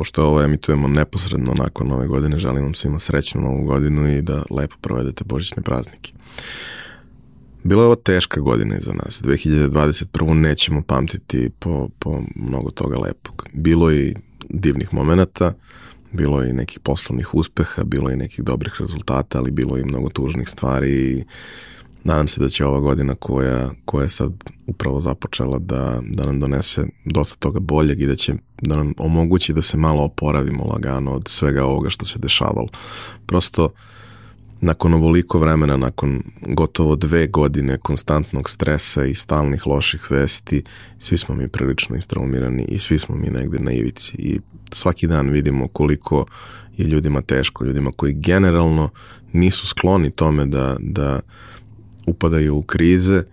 pošto ovo emitujemo neposredno nakon nove godine, želim vam svima srećnu novu godinu i da lepo provedete božićne praznike. Bila je ovo teška godina iza nas. 2021. nećemo pamtiti po, po mnogo toga lepog. Bilo je i divnih momenata, bilo je i nekih poslovnih uspeha, bilo je i nekih dobrih rezultata, ali bilo je i mnogo tužnih stvari i nadam se da će ova godina koja, koja je sad upravo započela da, da nam donese dosta toga boljeg i da će da nam omogući da se malo oporavimo lagano od svega ovoga što se dešavalo. Prosto nakon ovoliko vremena, nakon gotovo dve godine konstantnog stresa i stalnih loših vesti, svi smo mi prilično istraumirani i svi smo mi negde na ivici i svaki dan vidimo koliko je ljudima teško, ljudima koji generalno nisu skloni tome da, da upadaju u krize,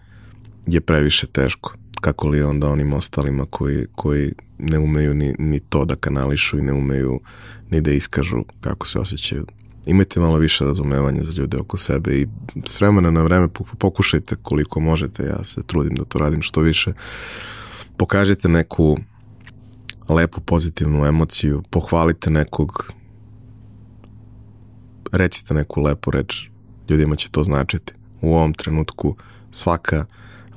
je previše teško. Kako li onda onim ostalima koji, koji ne umeju ni, ni to da kanališu i ne umeju ni da iskažu kako se osjećaju. Imajte malo više razumevanja za ljude oko sebe i s vremena na vreme pokušajte koliko možete, ja se trudim da to radim što više. Pokažite neku lepu pozitivnu emociju, pohvalite nekog, recite neku lepu reč, ljudima će to značiti u ovom trenutku svaka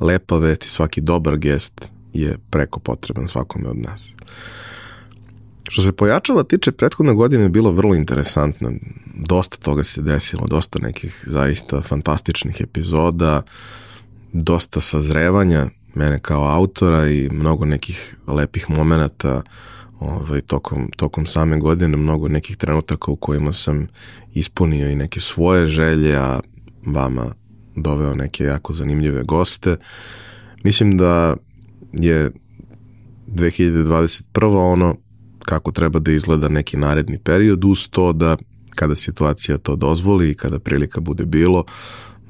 lepa vest i svaki dobar gest je preko potreban svakome od nas. Što se pojačala tiče, prethodne godine je bilo vrlo interesantno. Dosta toga se desilo, dosta nekih zaista fantastičnih epizoda, dosta sazrevanja mene kao autora i mnogo nekih lepih momenata ovaj, tokom, tokom same godine, mnogo nekih trenutaka u kojima sam ispunio i neke svoje želje, a vama doveo neke jako zanimljive goste. Mislim da je 2021. ono kako treba da izgleda neki naredni period uz to da kada situacija to dozvoli i kada prilika bude bilo,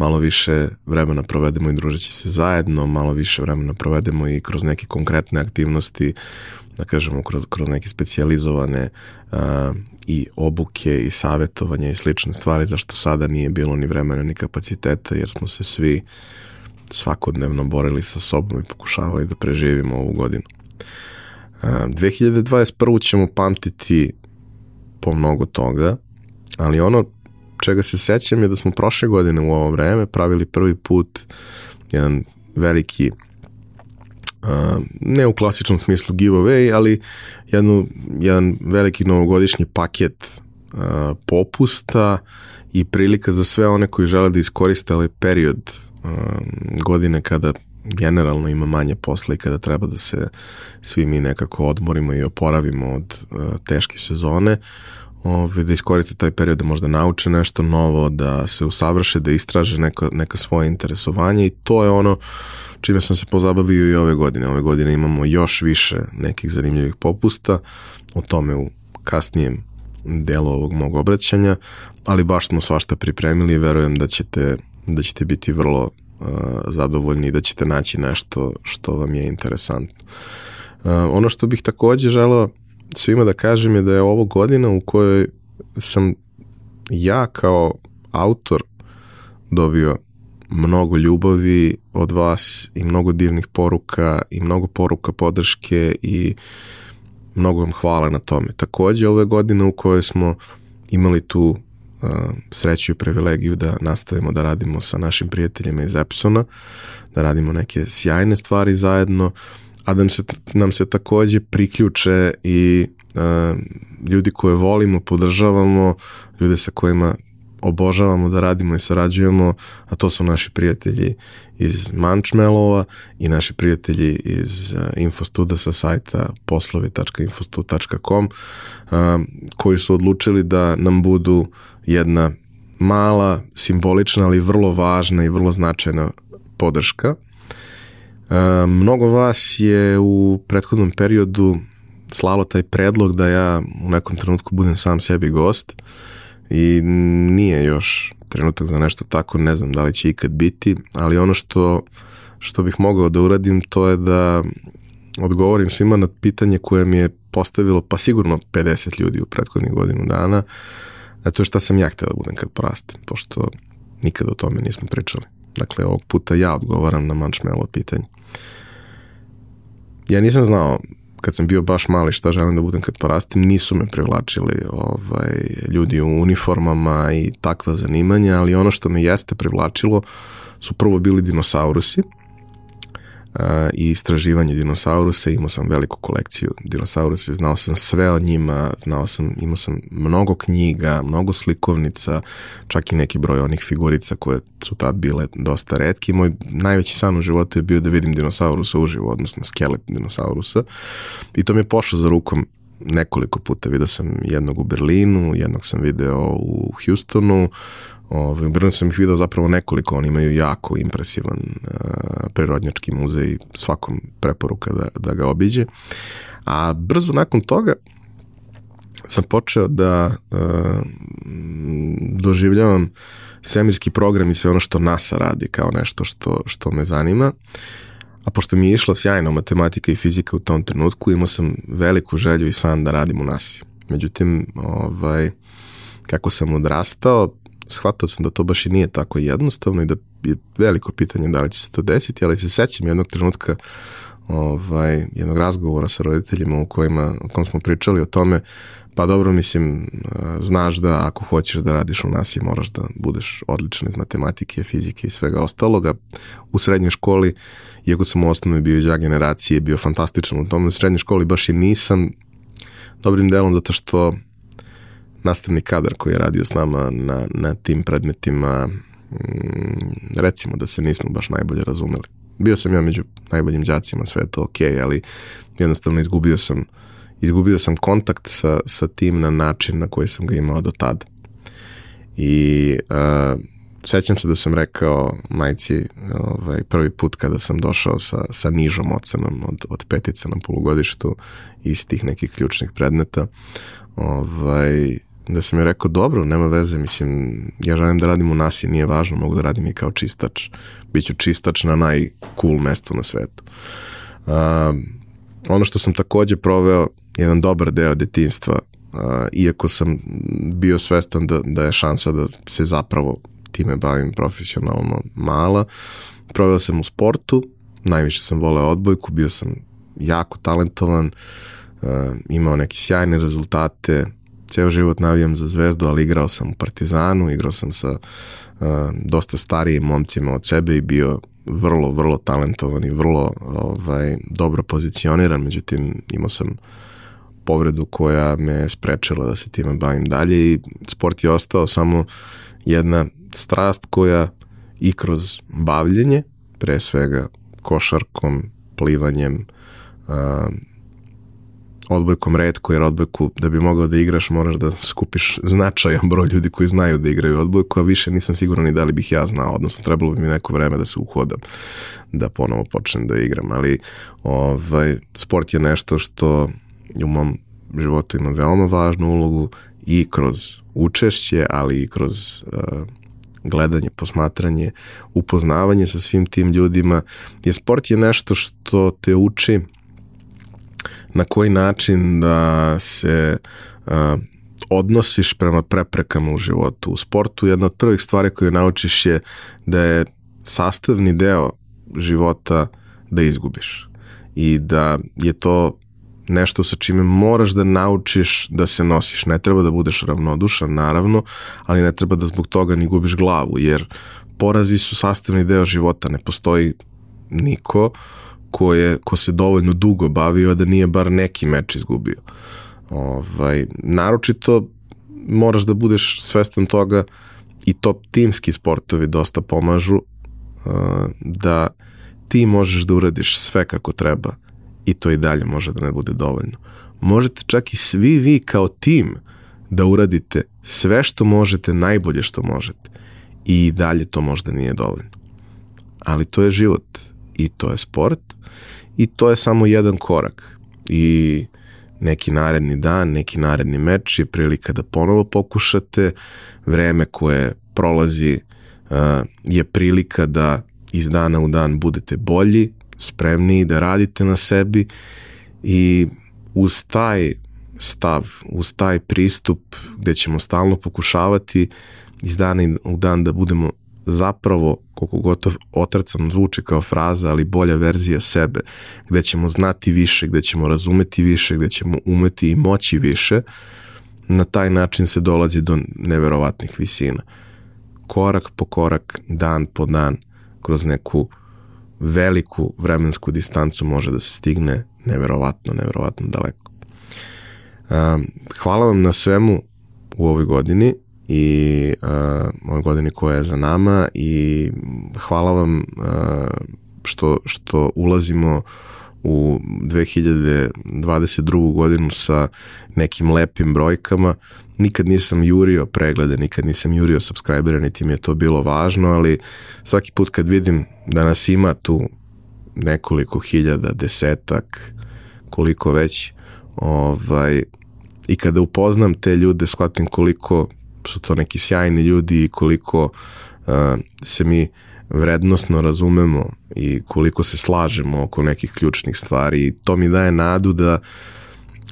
malo više vremena provedemo i družeći se zajedno, malo više vremena provedemo i kroz neke konkretne aktivnosti, da kažemo kroz, kroz neke specijalizovane uh, i obuke i savjetovanja i slične stvari, zašto sada nije bilo ni vremena ni kapaciteta, jer smo se svi svakodnevno borili sa sobom i pokušavali da preživimo ovu godinu. Uh, 2021. ćemo pamtiti po mnogo toga, ali ono čega se sećam je da smo prošle godine u ovo vreme pravili prvi put jedan veliki Uh, ne u klasičnom smislu giveaway, ali jednu, jedan veliki novogodišnji paket uh, popusta i prilika za sve one koji žele da iskoriste ovaj period uh, godine kada generalno ima manje posla i kada treba da se svi mi nekako odmorimo i oporavimo od uh, teške sezone, ovaj, da iskoriste taj period da možda nauče nešto novo, da se usavrše, da istraže neka, neka svoje interesovanje i to je ono čime sam se pozabavio i ove godine. Ove godine imamo još više nekih zanimljivih popusta, o tome u kasnijem delu ovog mog obraćanja, ali baš smo svašta pripremili i verujem da ćete, da ćete biti vrlo uh, zadovoljni i da ćete naći nešto što vam je interesantno. Uh, ono što bih takođe želeo svima da kažem je da je ovo godina u kojoj sam ja kao autor dobio mnogo ljubavi od vas i mnogo divnih poruka i mnogo poruka podrške i mnogo vam hvala na tome. Takođe, ove godine u kojoj smo imali tu uh, sreću i privilegiju da nastavimo da radimo sa našim prijateljima iz Epsona, da radimo neke sjajne stvari zajedno, a da nam se, nam se takođe priključe i uh, ljudi koje volimo, podržavamo, ljude sa kojima obožavamo da radimo i sarađujemo, a to su naši prijatelji iz Mančmelova i naši prijatelji iz uh, Infostuda sa sajta poslovi.infostud.com uh, koji su odlučili da nam budu jedna mala, simbolična, ali vrlo važna i vrlo značajna podrška. Uh, mnogo vas je u prethodnom periodu slalo taj predlog da ja u nekom trenutku budem sam sebi gost. I nije još trenutak za nešto tako, ne znam da li će ikad biti, ali ono što, što bih mogao da uradim to je da odgovorim svima na pitanje koje mi je postavilo pa sigurno 50 ljudi u prethodnih godinu dana, a to je šta sam ja hteo da budem kad porastem, pošto nikad o tome nismo pričali. Dakle, ovog puta ja odgovaram na mančmelo pitanje. Ja nisam znao kad sam bio baš mali šta želim da budem kad porastim, nisu me privlačili ovaj, ljudi u uniformama i takva zanimanja, ali ono što me jeste privlačilo su prvo bili dinosaurusi, i istraživanje dinosaurusa, imao sam veliku kolekciju dinosaurusa, znao sam sve o njima, znao sam, imao sam mnogo knjiga, mnogo slikovnica, čak i neki broj onih figurica koje su tad bile dosta redki. Moj najveći san u životu je bio da vidim dinosaurusa uživo, odnosno skelet dinosaurusa i to mi je pošlo za rukom nekoliko puta. Video sam jednog u Berlinu, jednog sam video u Houstonu, Ove, u Brnu sam ih video zapravo nekoliko, oni imaju jako impresivan uh, prirodnjački muzej, svakom preporuka da, da ga obiđe. A brzo nakon toga sam počeo da uh, doživljavam svemirski program i sve ono što NASA radi kao nešto što, što me zanima. A pošto mi je išla sjajna matematika i fizika u tom trenutku, imao sam veliku želju i san da radim u NASA. Međutim, ovaj, kako sam odrastao, shvatao sam da to baš i nije tako jednostavno i da je veliko pitanje da li će se to desiti, ali se sećam jednog trenutka ovaj, jednog razgovora sa roditeljima u kojima, u kom smo pričali o tome, pa dobro, mislim, znaš da ako hoćeš da radiš u nas i moraš da budeš odličan iz matematike, fizike i svega ostaloga. U srednjoj školi, iako sam u osnovnoj bio đak generacije, bio fantastičan u tome, u srednjoj školi baš i nisam dobrim delom zato što nastavni kadar koji je radio s nama na, na tim predmetima, mm, recimo da se nismo baš najbolje razumeli. Bio sam ja među najboljim đacima, sve je to ok, ali jednostavno izgubio sam, izgubio sam kontakt sa, sa tim na način na koji sam ga imao do tada. I uh, sećam se da sam rekao majci ovaj, prvi put kada sam došao sa, sa nižom ocenom od, od petica na polugodištu iz tih nekih ključnih predmeta, ovaj, da sam je rekao, dobro, nema veze, mislim, ja želim da radim u nasi, nije važno, mogu da radim i kao čistač. Biću čistač na najcool mestu na svetu. Uh, ono što sam takođe proveo, jedan dobar deo detinstva, uh, iako sam bio svestan da, da je šansa da se zapravo time bavim profesionalno mala, proveo sam u sportu, najviše sam voleo odbojku, bio sam jako talentovan, uh, imao neke sjajne rezultate, ceo život navijam za Zvezdu, ali igrao sam u Partizanu, igrao sam sa uh, dosta starijim momcima od sebe i bio vrlo, vrlo talentovan i vrlo ovaj, dobro pozicioniran, međutim imao sam povredu koja me sprečila da se time bavim dalje i sport je ostao samo jedna strast koja i kroz bavljenje, pre svega košarkom, plivanjem, uh, odbojkom redko, jer odbojku da bi mogao da igraš moraš da skupiš značajan broj ljudi koji znaju da igraju odbojku, a više nisam siguran ni da li bih ja znao, odnosno trebalo bi mi neko vreme da se uhodam da ponovo počnem da igram, ali ovaj, sport je nešto što u mom životu ima veoma važnu ulogu i kroz učešće, ali i kroz uh, gledanje, posmatranje, upoznavanje sa svim tim ljudima. Je sport je nešto što te uči na koji način da se uh, odnosiš prema preprekama u životu. U sportu jedna od prvih stvari koju naučiš je da je sastavni deo života da izgubiš i da je to nešto sa čime moraš da naučiš da se nosiš. Ne treba da budeš ravnodušan, naravno, ali ne treba da zbog toga ni gubiš glavu, jer porazi su sastavni deo života. Ne postoji niko uh, ko, je, ko se dovoljno dugo bavio da nije bar neki meč izgubio. Ovaj, naročito moraš da budeš svestan toga i top timski sportovi dosta pomažu uh, da ti možeš da uradiš sve kako treba i to i dalje može da ne bude dovoljno. Možete čak i svi vi kao tim da uradite sve što možete, najbolje što možete i dalje to možda nije dovoljno. Ali to je život i to je sport i to je samo jedan korak. I neki naredni dan, neki naredni meč je prilika da ponovo pokušate, vreme koje prolazi uh, je prilika da iz dana u dan budete bolji, spremniji da radite na sebi. I uz taj stav, uz taj pristup gde ćemo stalno pokušavati iz dana u dan da budemo zapravo, koliko gotov otrcano zvuči kao fraza, ali bolja verzija sebe, gde ćemo znati više, gde ćemo razumeti više, gde ćemo umeti i moći više, na taj način se dolazi do neverovatnih visina. Korak po korak, dan po dan, kroz neku veliku vremensku distancu može da se stigne neverovatno, neverovatno daleko. Um, hvala vam na svemu u ovoj godini i uh, ovoj godini koja je za nama i hvala vam uh, što, što ulazimo u 2022. godinu sa nekim lepim brojkama. Nikad nisam jurio preglede, nikad nisam jurio subscribere, niti mi je to bilo važno, ali svaki put kad vidim da nas ima tu nekoliko hiljada, desetak, koliko već, ovaj, i kada upoznam te ljude, shvatim koliko su to neki sjajni ljudi i koliko uh, se mi vrednostno razumemo i koliko se slažemo oko nekih ključnih stvari i to mi daje nadu da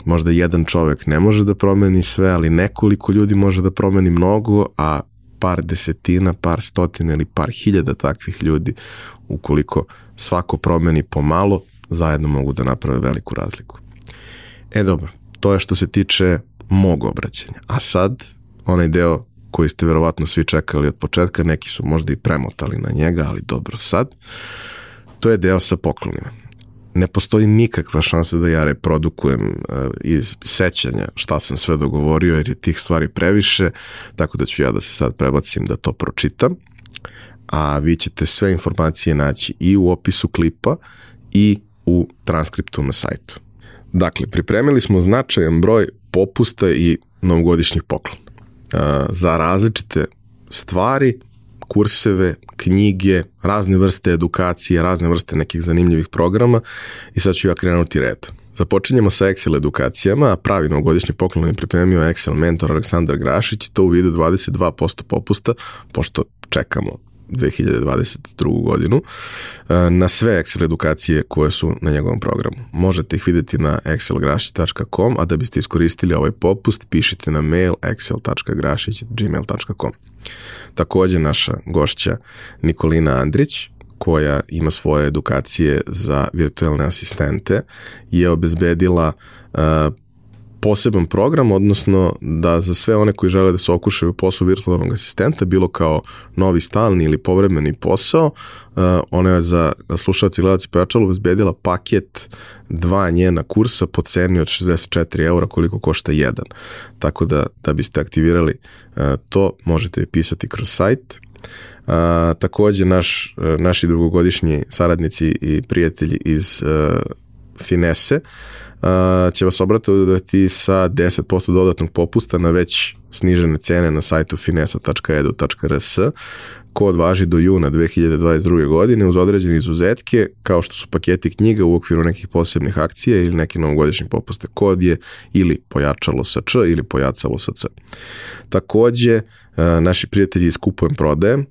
možda jedan čovek ne može da promeni sve, ali nekoliko ljudi može da promeni mnogo, a par desetina, par stotina ili par hiljada takvih ljudi, ukoliko svako promeni pomalo, zajedno mogu da naprave veliku razliku. E dobro, to je što se tiče mog obraćanja. A sad, onaj deo koji ste verovatno svi čekali od početka, neki su možda i premotali na njega, ali dobro sad, to je deo sa poklonima. Ne postoji nikakva šansa da ja reprodukujem uh, iz sećanja šta sam sve dogovorio, jer je tih stvari previše, tako da ću ja da se sad prebacim da to pročitam, a vi ćete sve informacije naći i u opisu klipa i u transkriptu na sajtu. Dakle, pripremili smo značajan broj popusta i novogodišnjih poklona za različite stvari, kurseve, knjige, razne vrste edukacije, razne vrste nekih zanimljivih programa i sad ću ja krenuti red. Započinjemo sa Excel edukacijama, a pravi novogodišnji poklon je pripremio Excel mentor Aleksandar Grašić, to u vidu 22% popusta, pošto čekamo 2022. godinu e, na sve Excel edukacije koje su na njegovom programu. Možete ih videti na excelgrašić.com, a da biste iskoristili ovaj popust, pišite na mail excel.grašić.gmail.com. Takođe naša gošća Nikolina Andrić, koja ima svoje edukacije za virtualne asistente, je obezbedila uh, poseban program, odnosno da za sve one koji žele da se okušaju posao virtualnog asistenta, bilo kao novi stalni ili povremeni posao, uh, ona je za slušalci i gledalci pojačalo bezbedila paket dva njena kursa po ceni od 64 eura koliko košta jedan. Tako da, da biste aktivirali uh, to, možete pisati kroz sajt. Uh, takođe naš, naši drugogodišnji saradnici i prijatelji iz Finese uh, će vas obratovati sa 10% dodatnog popusta na već snižene cene na sajtu finesa.edu.rs. Kod važi do juna 2022. godine uz određene izuzetke, kao što su paketi knjiga u okviru nekih posebnih akcija ili neke novogodišnje popuste. Kod je ili pojačalo sa č ili pojacalo sa c. Takođe, naši prijatelji iz Kupujem prodajem,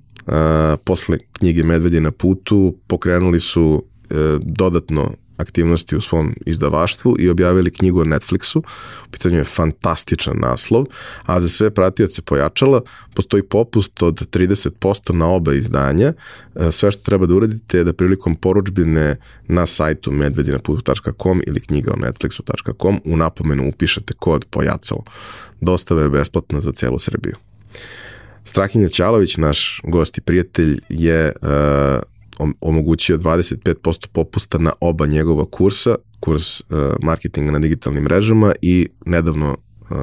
posle knjige Medvedi na putu pokrenuli su e, dodatno aktivnosti u svom izdavaštvu i objavili knjigu o Netflixu. U pitanju je fantastičan naslov, a za sve pratioce pojačala postoji popust od 30% na oba izdanja. E, sve što treba da uradite je da prilikom poručbine na sajtu medvedinaputu.com ili knjiga o netflixu.com u napomenu upišete kod pojacalo. Dostava je besplatna za celu Srbiju. Strahinja Ćalović, naš gost i prijatelj, je uh, omogućio 25% popusta na oba njegova kursa, kurs uh, marketinga na digitalnim mrežama i nedavno uh,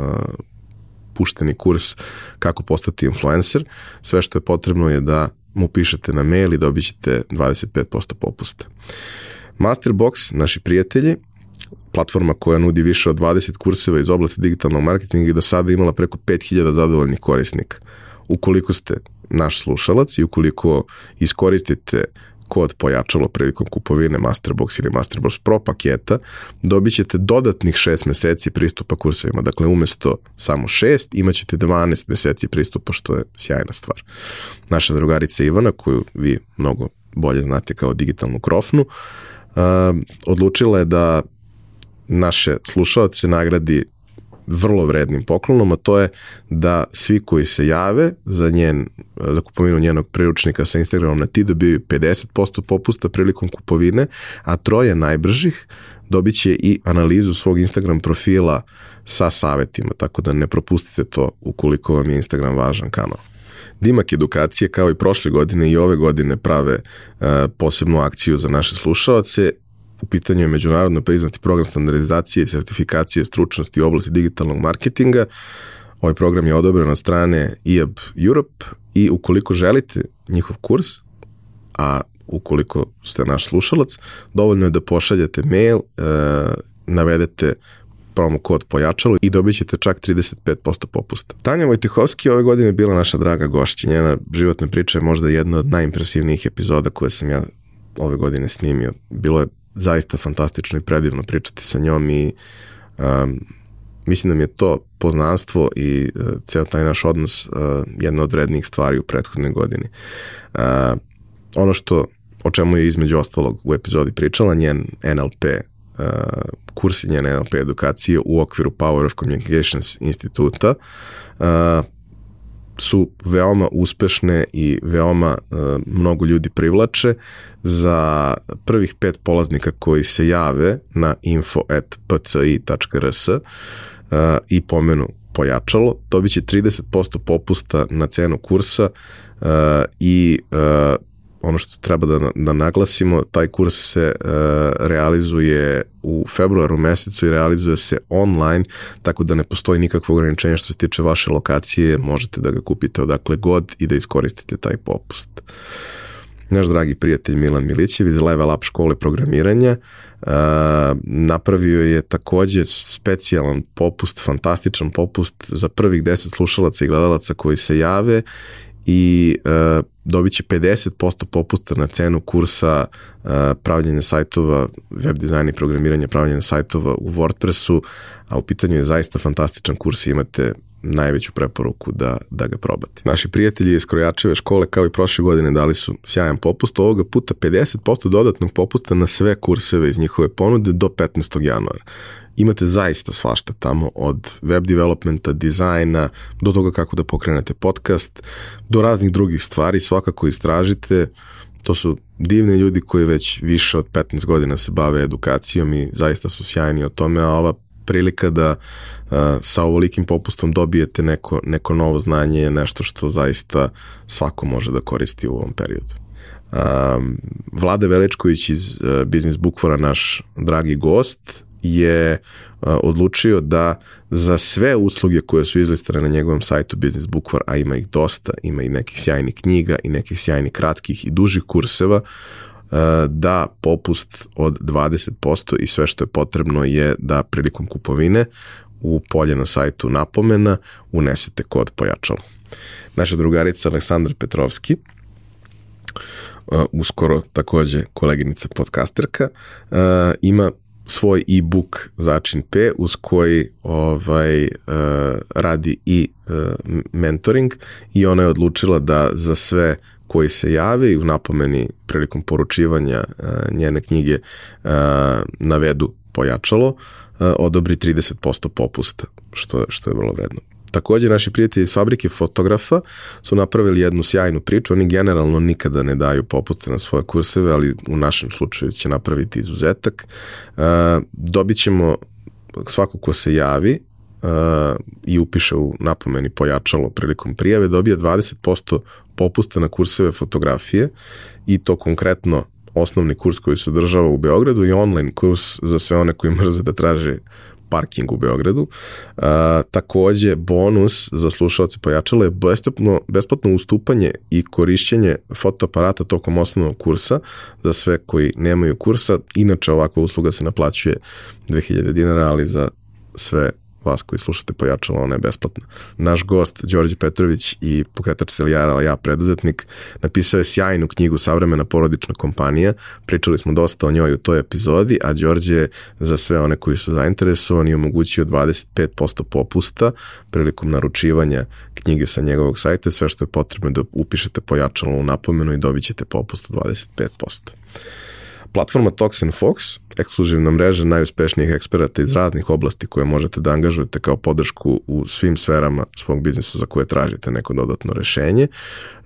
pušteni kurs kako postati influencer. Sve što je potrebno je da mu pišete na mail i dobit ćete 25% popusta. Masterbox, naši prijatelji, platforma koja nudi više od 20 kurseva iz oblasti digitalnog marketinga i do sada imala preko 5000 zadovoljnih korisnika. Ukoliko ste naš slušalac i ukoliko iskoristite kod pojačalo prilikom kupovine Masterbox ili Masterbox Pro paketa, dobit ćete dodatnih 6 meseci pristupa kursevima. Dakle, umesto samo 6, imat ćete 12 meseci pristupa, što je sjajna stvar. Naša drugarica Ivana, koju vi mnogo bolje znate kao digitalnu krofnu, uh, odlučila je da naše slušalce nagradi vrlo vrednim poklonom, a to je da svi koji se jave za njen, za kupovinu njenog priručnika sa Instagramom na ti dobiju 50% popusta prilikom kupovine, a troje najbržih dobit će i analizu svog Instagram profila sa savetima, tako da ne propustite to ukoliko vam je Instagram važan kanal. Dimak edukacije kao i prošle godine i ove godine prave uh, posebnu akciju za naše slušalce U pitanju je međunarodno priznati program standardizacije i sertifikacije stručnosti u oblasti digitalnog marketinga. Ovaj program je odobren od strane IAB Europe i ukoliko želite njihov kurs, a ukoliko ste naš slušalac, dovoljno je da pošaljete mail, e, navedete promo kod pojačalo i dobit ćete čak 35% popusta. Tanja Vojtehovski ove godine je bila naša draga gošća. Njena životna priča je možda jedna od najimpresivnijih epizoda koje sam ja ove godine snimio. Bilo je zaista fantastično i predivno pričati sa njom i um, mislim da mi je to poznanstvo i uh, ceo taj naš odnos uh, jedna od vrednijih stvari u prethodnoj godini. Uh, ono što o čemu je između ostalog u epizodi pričala, njen NLP uh, kurs i NLP edukacije u okviru Power of Communications instituta uh, su veoma uspešne i veoma uh, mnogo ljudi privlače. Za prvih pet polaznika koji se jave na info.pci.rs uh, i pomenu pojačalo, dobit će 30% popusta na cenu kursa uh, i uh, ono što treba da, da naglasimo, taj kurs se uh, realizuje u februaru mesecu i realizuje se online, tako da ne postoji nikakvo ograničenje što se tiče vaše lokacije, možete da ga kupite odakle god i da iskoristite taj popust. Naš dragi prijatelj Milan Milićev iz Level Up škole programiranja uh, napravio je takođe specijalan popust, fantastičan popust za prvih 10 slušalaca i gledalaca koji se jave i uh, dobit će 50% popusta na cenu kursa uh, pravljenja sajtova, web dizajna i programiranja pravljenja sajtova u WordPressu, a u pitanju je zaista fantastičan kurs i imate najveću preporuku da, da ga probate. Naši prijatelji iz Krojačeve škole kao i prošle godine dali su sjajan popust, ovoga puta 50% dodatnog popusta na sve kurseve iz njihove ponude do 15. januara imate zaista svašta tamo od web developmenta, dizajna, do toga kako da pokrenete podcast, do raznih drugih stvari, svakako istražite. To su divni ljudi koji već više od 15 godina se bave edukacijom i zaista su sjajni o tome, a ova prilika da uh, sa ovolikim popustom dobijete neko, neko novo znanje je nešto što zaista svako može da koristi u ovom periodu. Um, Vlade Velečković iz uh, Business Bookfora, naš dragi gost, je odlučio da za sve usluge koje su izlistane na njegovom sajtu Business Bookvar, a ima ih dosta, ima i nekih sjajnih knjiga i nekih sjajnih kratkih i dužih kurseva, da popust od 20% i sve što je potrebno je da prilikom kupovine u polje na sajtu napomena unesete kod pojačalo. Naša drugarica Aleksandar Petrovski, uskoro takođe koleginica podcasterka, ima svoj e-book Začin P uz koji ovaj, radi i mentoring i ona je odlučila da za sve koji se jave i u napomeni prilikom poručivanja uh, njene knjige uh, navedu pojačalo, uh, odobri 30% popusta, što, što je vrlo vredno. Takođe, naši prijatelji iz fabrike fotografa su napravili jednu sjajnu priču. Oni generalno nikada ne daju popuste na svoje kurseve, ali u našem slučaju će napraviti izuzetak. Uh, dobit ćemo svako ko se javi uh, i upiše u napomeni pojačalo prilikom prijave, dobije 20% popusta na kurseve fotografije i to konkretno osnovni kurs koji se održava u Beogradu i online kurs za sve one koji mrze da traže parking u Beogradu. A, takođe, bonus za slušalce pojačalo je besplatno, besplatno ustupanje i korišćenje fotoaparata tokom osnovnog kursa za sve koji nemaju kursa. Inače, ovakva usluga se naplaćuje 2000 dinara, ali za sve vas koji slušate pojačalo, ona je besplatna. Naš gost, Đorđe Petrović i pokretač Selijara, ja preduzetnik, napisao je sjajnu knjigu Savremena porodična kompanija. Pričali smo dosta o njoj u toj epizodi, a Đorđe je za sve one koji su zainteresovani omogućio 25% popusta prilikom naručivanja knjige sa njegovog sajta. Sve što je potrebno da upišete pojačalo u napomenu i dobit ćete popust od 25%. Platforma Toxin Fox, ekskluzivna mreža najuspešnijih eksperata iz raznih oblasti koje možete da angažujete kao podršku u svim sferama svog biznisa za koje tražite neko dodatno rešenje,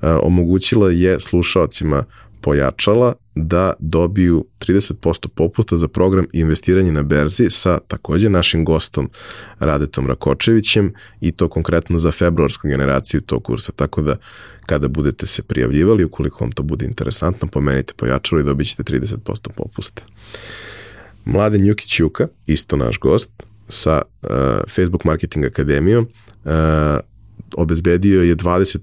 omogućila je slušalcima pojačala da dobiju 30% popusta za program investiranje na berzi sa takođe našim gostom Radetom Rakočevićem i to konkretno za februarsku generaciju tog kursa. Tako da kada budete se prijavljivali, ukoliko vam to bude interesantno, pomenite pojačalo i dobit ćete 30% popusta. Mladen Jukić Juka, isto naš gost, sa uh, Facebook Marketing Akademijom, uh, obezbedio je 20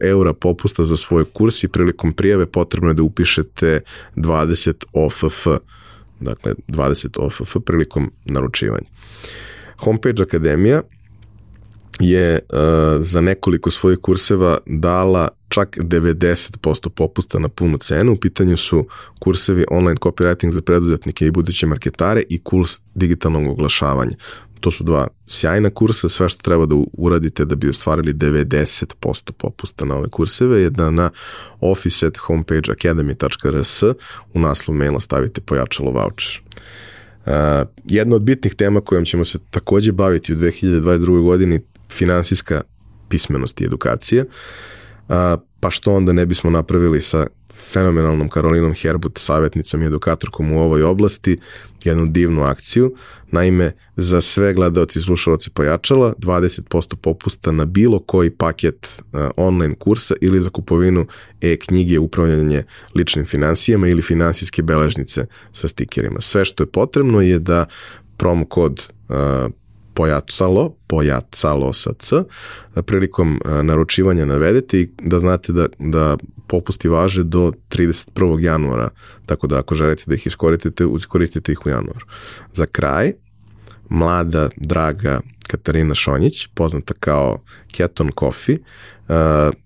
eura popusta za svoj kurs i prilikom prijave potrebno je da upišete 20 OFF, dakle 20 OFF prilikom naručivanja. Homepage Akademija je uh, za nekoliko svojih kurseva dala čak 90% popusta na punu cenu. U pitanju su kursevi online copywriting za preduzetnike i buduće marketare i kurs digitalnog oglašavanja. To su dva sjajna kursa, sve što treba da uradite da bi ostvarili 90% popusta na ove kurseve je da na office at homepageacademy.rs u naslov maila stavite pojačalo voucher. Uh, jedna od bitnih tema kojom ćemo se takođe baviti u 2022. godini finansijska pismenost i edukacija. Uh, pa što onda ne bismo napravili sa fenomenalnom Karolinom Herbut, savjetnicom i edukatorkom u ovoj oblasti, jednu divnu akciju. Naime, za sve gledalci i slušalci pojačala 20% popusta na bilo koji paket uh, online kursa ili za kupovinu e-knjige upravljanje ličnim financijama ili finansijske beležnice sa stikerima. Sve što je potrebno je da promo kod uh, pojacalo, pojacalo sa C, prilikom naručivanja navedete i da znate da, da popusti važe do 31. januara, tako da ako želite da ih iskoristite, iskoristite ih u januaru. Za kraj, mlada, draga Katarina Šonjić, poznata kao Keton Coffee,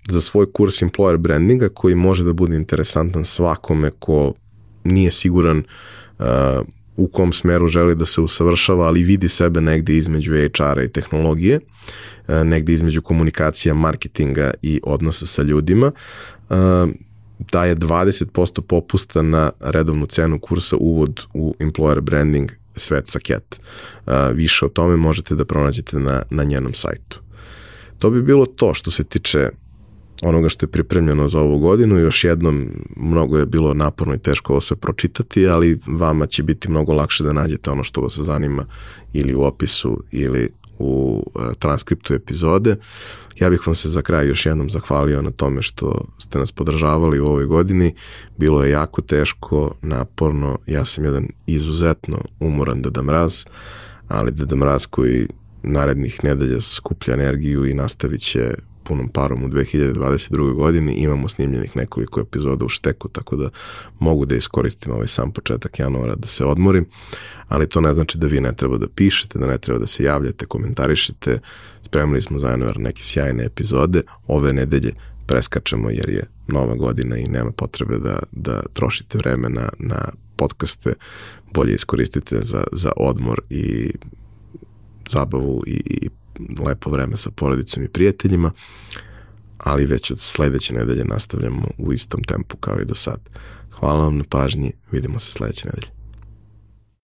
za svoj kurs employer brandinga koji može da bude interesantan svakome ko nije siguran u kom smeru želi da se usavršava, ali vidi sebe negde između HR-a i tehnologije, e, negde između komunikacija, marketinga i odnosa sa ljudima, e, daje 20% popusta na redovnu cenu kursa uvod u employer branding svet sa Cat. E, više o tome možete da pronađete na, na njenom sajtu. To bi bilo to što se tiče onoga što je pripremljeno za ovu godinu. Još jednom, mnogo je bilo naporno i teško ovo sve pročitati, ali vama će biti mnogo lakše da nađete ono što vas zanima ili u opisu ili u e, transkriptu epizode. Ja bih vam se za kraj još jednom zahvalio na tome što ste nas podržavali u ovoj godini. Bilo je jako teško, naporno, ja sam jedan izuzetno umoran Deda Mraz, ali Deda Mraz koji narednih nedelja skuplja energiju i nastavit će punom parom u 2022. godini. Imamo snimljenih nekoliko epizoda u šteku, tako da mogu da iskoristim ovaj sam početak januara da se odmorim, ali to ne znači da vi ne treba da pišete, da ne treba da se javljate, komentarišete. Spremili smo za januar neke sjajne epizode. Ove nedelje preskačemo jer je nova godina i nema potrebe da, da trošite vreme na, na podcaste, bolje iskoristite za, za odmor i zabavu i, i lepo vreme sa porodicom i prijateljima, ali već od sledeće nedelje nastavljamo u istom tempu kao i do sad. Hvala vam na pažnji, vidimo se sledeće nedelje.